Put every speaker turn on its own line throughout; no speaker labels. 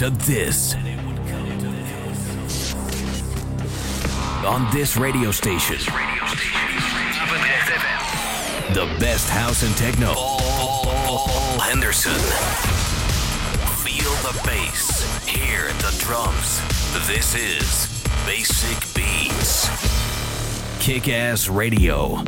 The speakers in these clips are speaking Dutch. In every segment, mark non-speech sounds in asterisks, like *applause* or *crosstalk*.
to this. On this radio station, the best house and techno. Paul Henderson. Feel the bass, hear the drums. This is Basic Beats. Kick Ass Radio.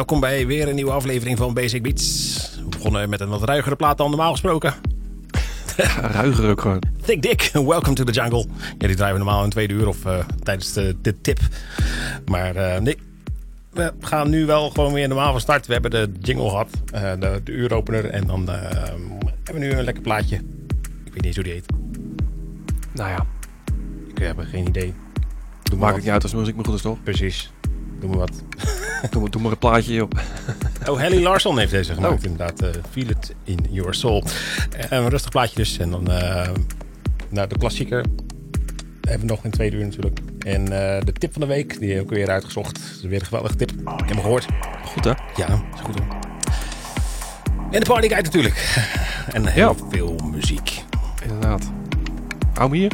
Welkom bij weer een nieuwe aflevering van Basic Beats. We begonnen met een wat ruigere plaat dan normaal gesproken. *laughs*
Ruiger ook gewoon.
Thick Dick, Welcome to the Jungle. Ja, die draaien we normaal in tweede uur of uh, tijdens de, de tip. Maar uh, nee, we gaan nu wel gewoon weer normaal van start. We hebben de jingle gehad, uh, de, de uuropener. En dan hebben we nu een lekker plaatje. Ik weet niet eens hoe die heet.
Nou ja.
Ik heb geen idee.
Doe Maakt het niet uit als muziek maar goed is, toch?
Precies. Doe maar wat. *laughs*
doe, doe maar een plaatje op. *laughs*
oh, Haley Larson heeft deze gemaakt oh. inderdaad. Uh, Feel It In Your Soul. Uh, een rustig plaatje dus. En dan uh, nou, de klassieker. Hebben we nog in tweede uur natuurlijk. En de tip van de week, die heb ik weer uitgezocht. Dat is weer een geweldige tip. Ik heb hem gehoord.
Goed hè?
Ja, is goed hoor. En de partyguide natuurlijk. *laughs* en heel ja. veel muziek.
Inderdaad. Hou me hier.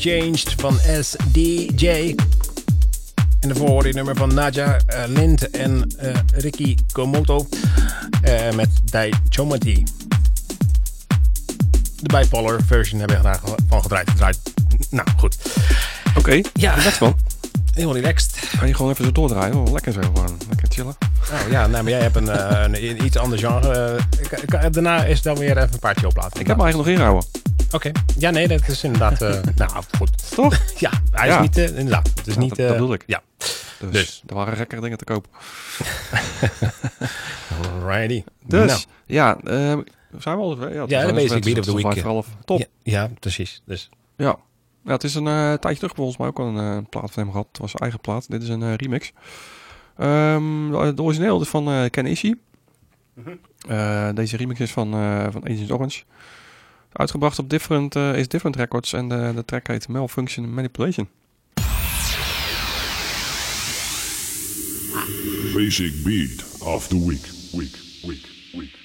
Changed van SDJ. En de hoorde je nummer van Naja uh, Lind en uh, Ricky Komoto uh, met Dai Chomati. De bipolar version hebben we van gedraaid. gedraaid. Nou, goed.
Oké, okay,
ja.
relaxed man.
Heel relaxed.
Kan je gewoon even zo doordraaien? Oh, lekker zo, gewoon. Lekker chillen.
Oh ja, nou, maar jij hebt een, een iets ander genre. Uh, daarna is dan weer even een paardje oplaten.
Ik heb me eigenlijk nog inhouden.
Oké. Okay. Ja, nee, dat is inderdaad... Uh, *laughs* nou, goed.
Toch?
ja, hij is
ja.
niet... inderdaad. Het is
ja,
niet...
dat, dat bedoel ik.
Ja.
Dus,
dus.
er waren gekkere dingen te kopen. *laughs*
Alrighty.
Dus,
nou.
ja, uh, zijn we al? Ja,
ja de basic beat of the week.
Half. Top.
Ja, ja, precies. Dus.
Ja. ja, het is een uh, tijdje terug volgens mij ook al een uh, plaat van hem gehad. Het was zijn eigen plaat. Dit is een remix. Um, de origineel is van Ken Ishii. Mm -hmm. deze remix is van, van Agent Orange. Uitgebracht op different, is Different Records en de, de track heet Malfunction Manipulation.
Basic beat of the week, week, week, week.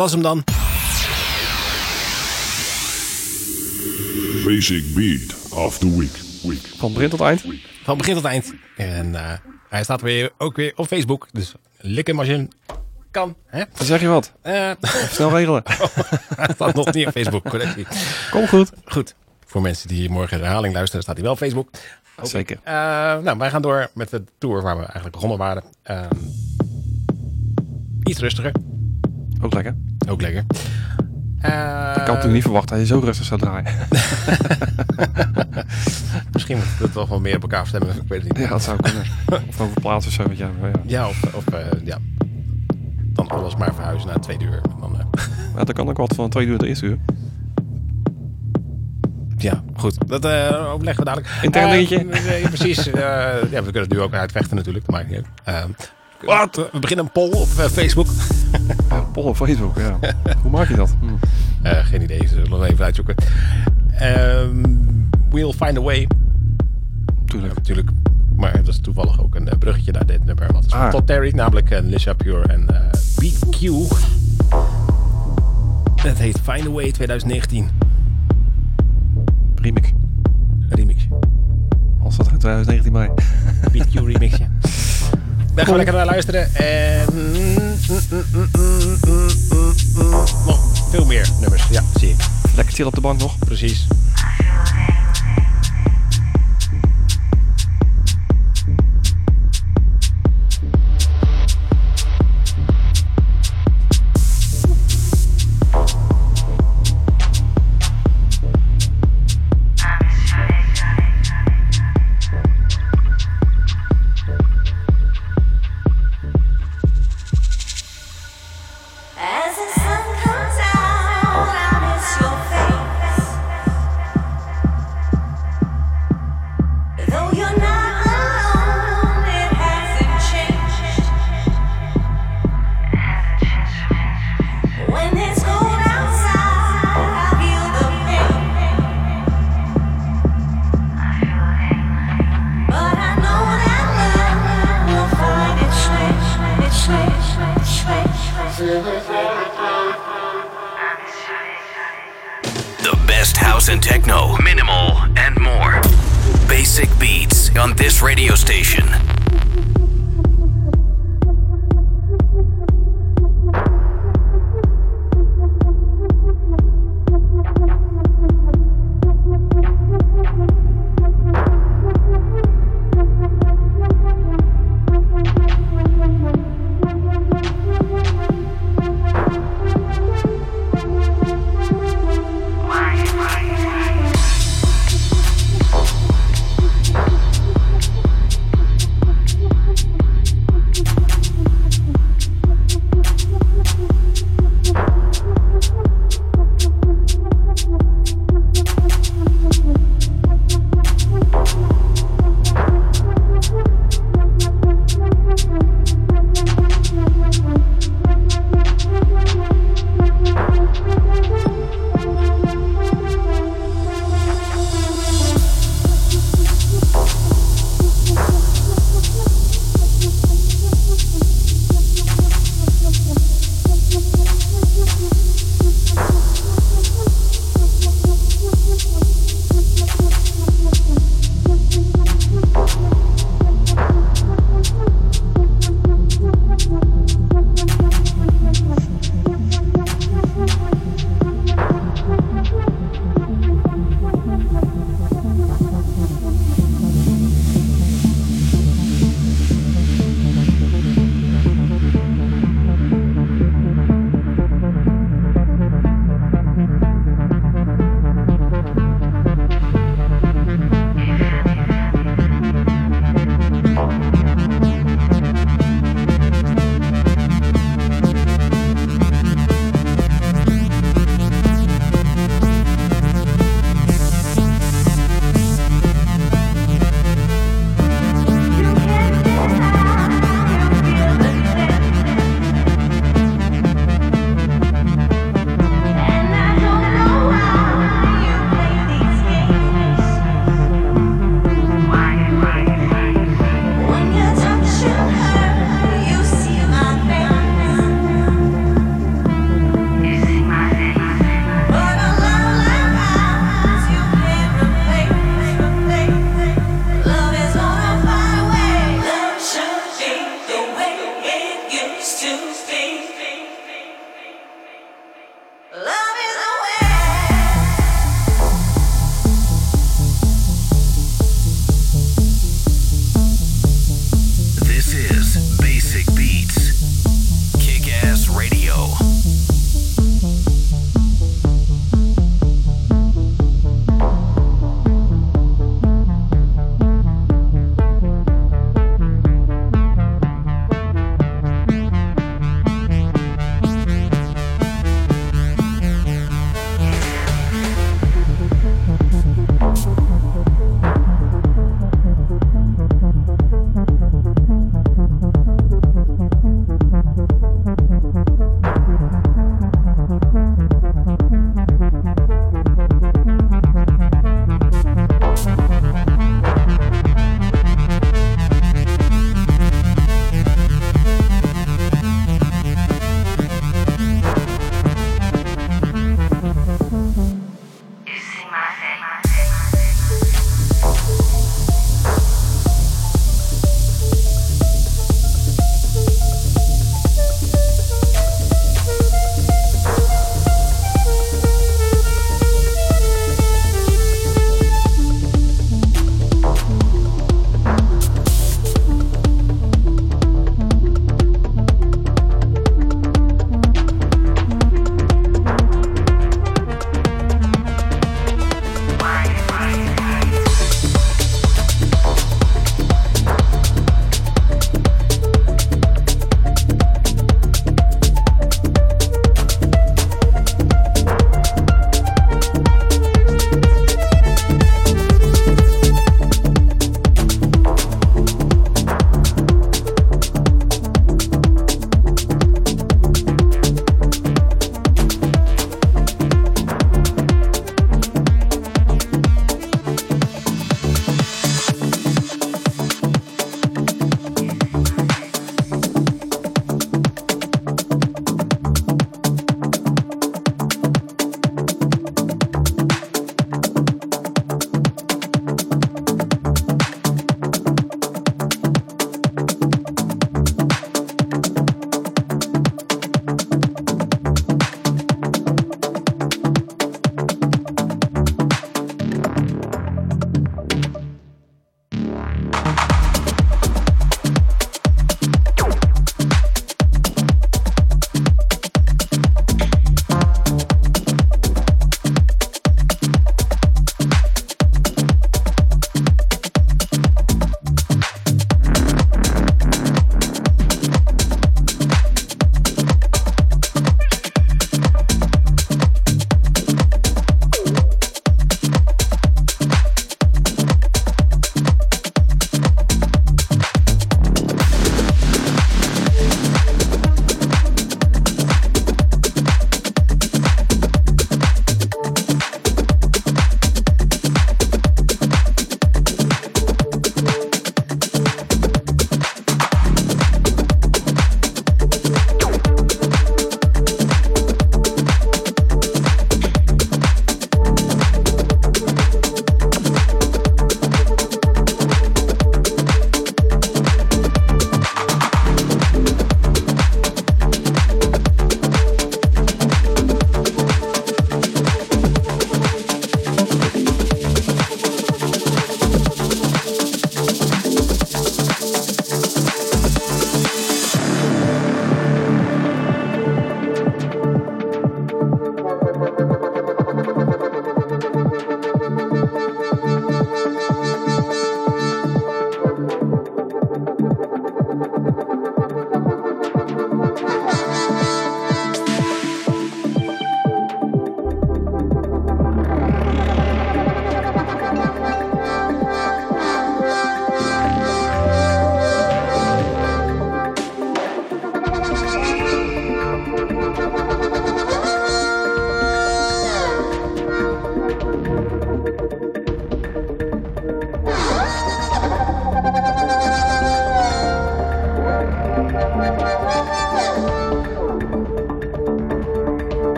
Was hem dan.
Basic Beat of the Week. Week.
Van begin tot eind.
Van begin tot eind. En eh, hij staat weer, ook weer op Facebook. Dus lik hem als je hem kan. Hè?
Dan zeg je wat.
Eh,
Snel regelen. *laughs*
hij staat nog niet op Facebook. Correctie.
Kom goed.
Goed. Voor mensen die morgen de herhaling luisteren, staat hij wel op Facebook.
Zeker.
Eh, nou, wij gaan door met de tour waar we eigenlijk begonnen waren. Ehm, iets rustiger.
Ook lekker.
Ook lekker. Eh,
Ik had natuurlijk niet verwacht dat je zo rustig zou draaien. *laughs*
Misschien moet het toch wel meer op elkaar stemmen. Ik weet het niet.
Ja, dat zou kunnen. *laughs* Of over plaats of zo. Maar ja.
Ja, of, of eh, ja. Dan alles maar verhuizen naar twee uur. Dan, eh, *laughs*
Maar dat kan ook wat van twee uur tot eerste uur.
ja, goed. Dat eh, overleggen we dadelijk.
Intern
Eh,
dingetje.
nee, precies. eh, ja, we kunnen het nu ook uitvechten natuurlijk. Dat maakt niet uit. Wat? We beginnen een poll op eh, Facebook. *laughs*
Ja, Pol op Facebook, ja. Hoe maak je dat? Hm.
Eh, geen idee, ze zullen we even uitzoeken. Ehm, we'll find a way. Ja,
Tuurlijk.
natuurlijk. Maar dat is toevallig ook een eh, bruggetje naar dit nummer. Wat is
Ah.
Todd Terry, namelijk uh, Lisha Pure en eh, BQ. Het heet Find a Way 2019.
Remix.
Remix.
Als dat uit 2019 bij.
BQ remixje. *laughs* Daar gaan we lekker naar luisteren. En nog veel meer nummers. Ja, zie ik.
Lekker chill op de bank nog.
Precies.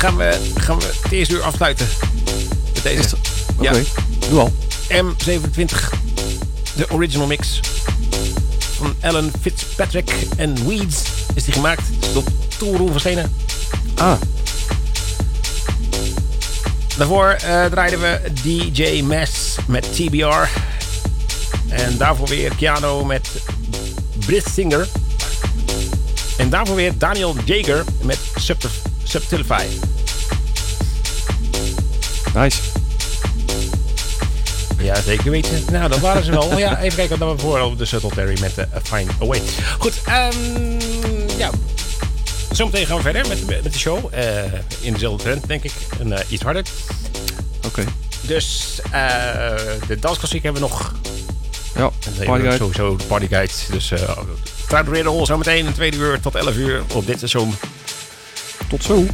Gaan we, gaan we het eerste uur afsluiten. Met deze.
Oké,
Ja.
doe al.
M27. De original mix. Van Alan Fitzpatrick en Weeds is die gemaakt. Is op Toolroom verschenen.
Ah,
Daarvoor eh, draaiden we DJ Mess met TBR. En daarvoor weer Keanu met Singer. En daarvoor weer Daniel Jager met Subtil- Subtilify.
nice.
Ja, zeker weten. Nou, dat waren ze wel. Ja, even kijken wat we voor de Subtle Terry met de Fine Away. Goed, ehm ja. Zometeen gaan we verder met, met de show. Eh, in dezelfde trend, denk ik. En eh, iets harder.
Oké.
Dus eh, de dansklassiek hebben we nog.
Ja, party guide.
Sowieso de partyguide. Dus uh, Truid Riddle zometeen een tweede uur tot 11 uur op dit station.
Tot zo.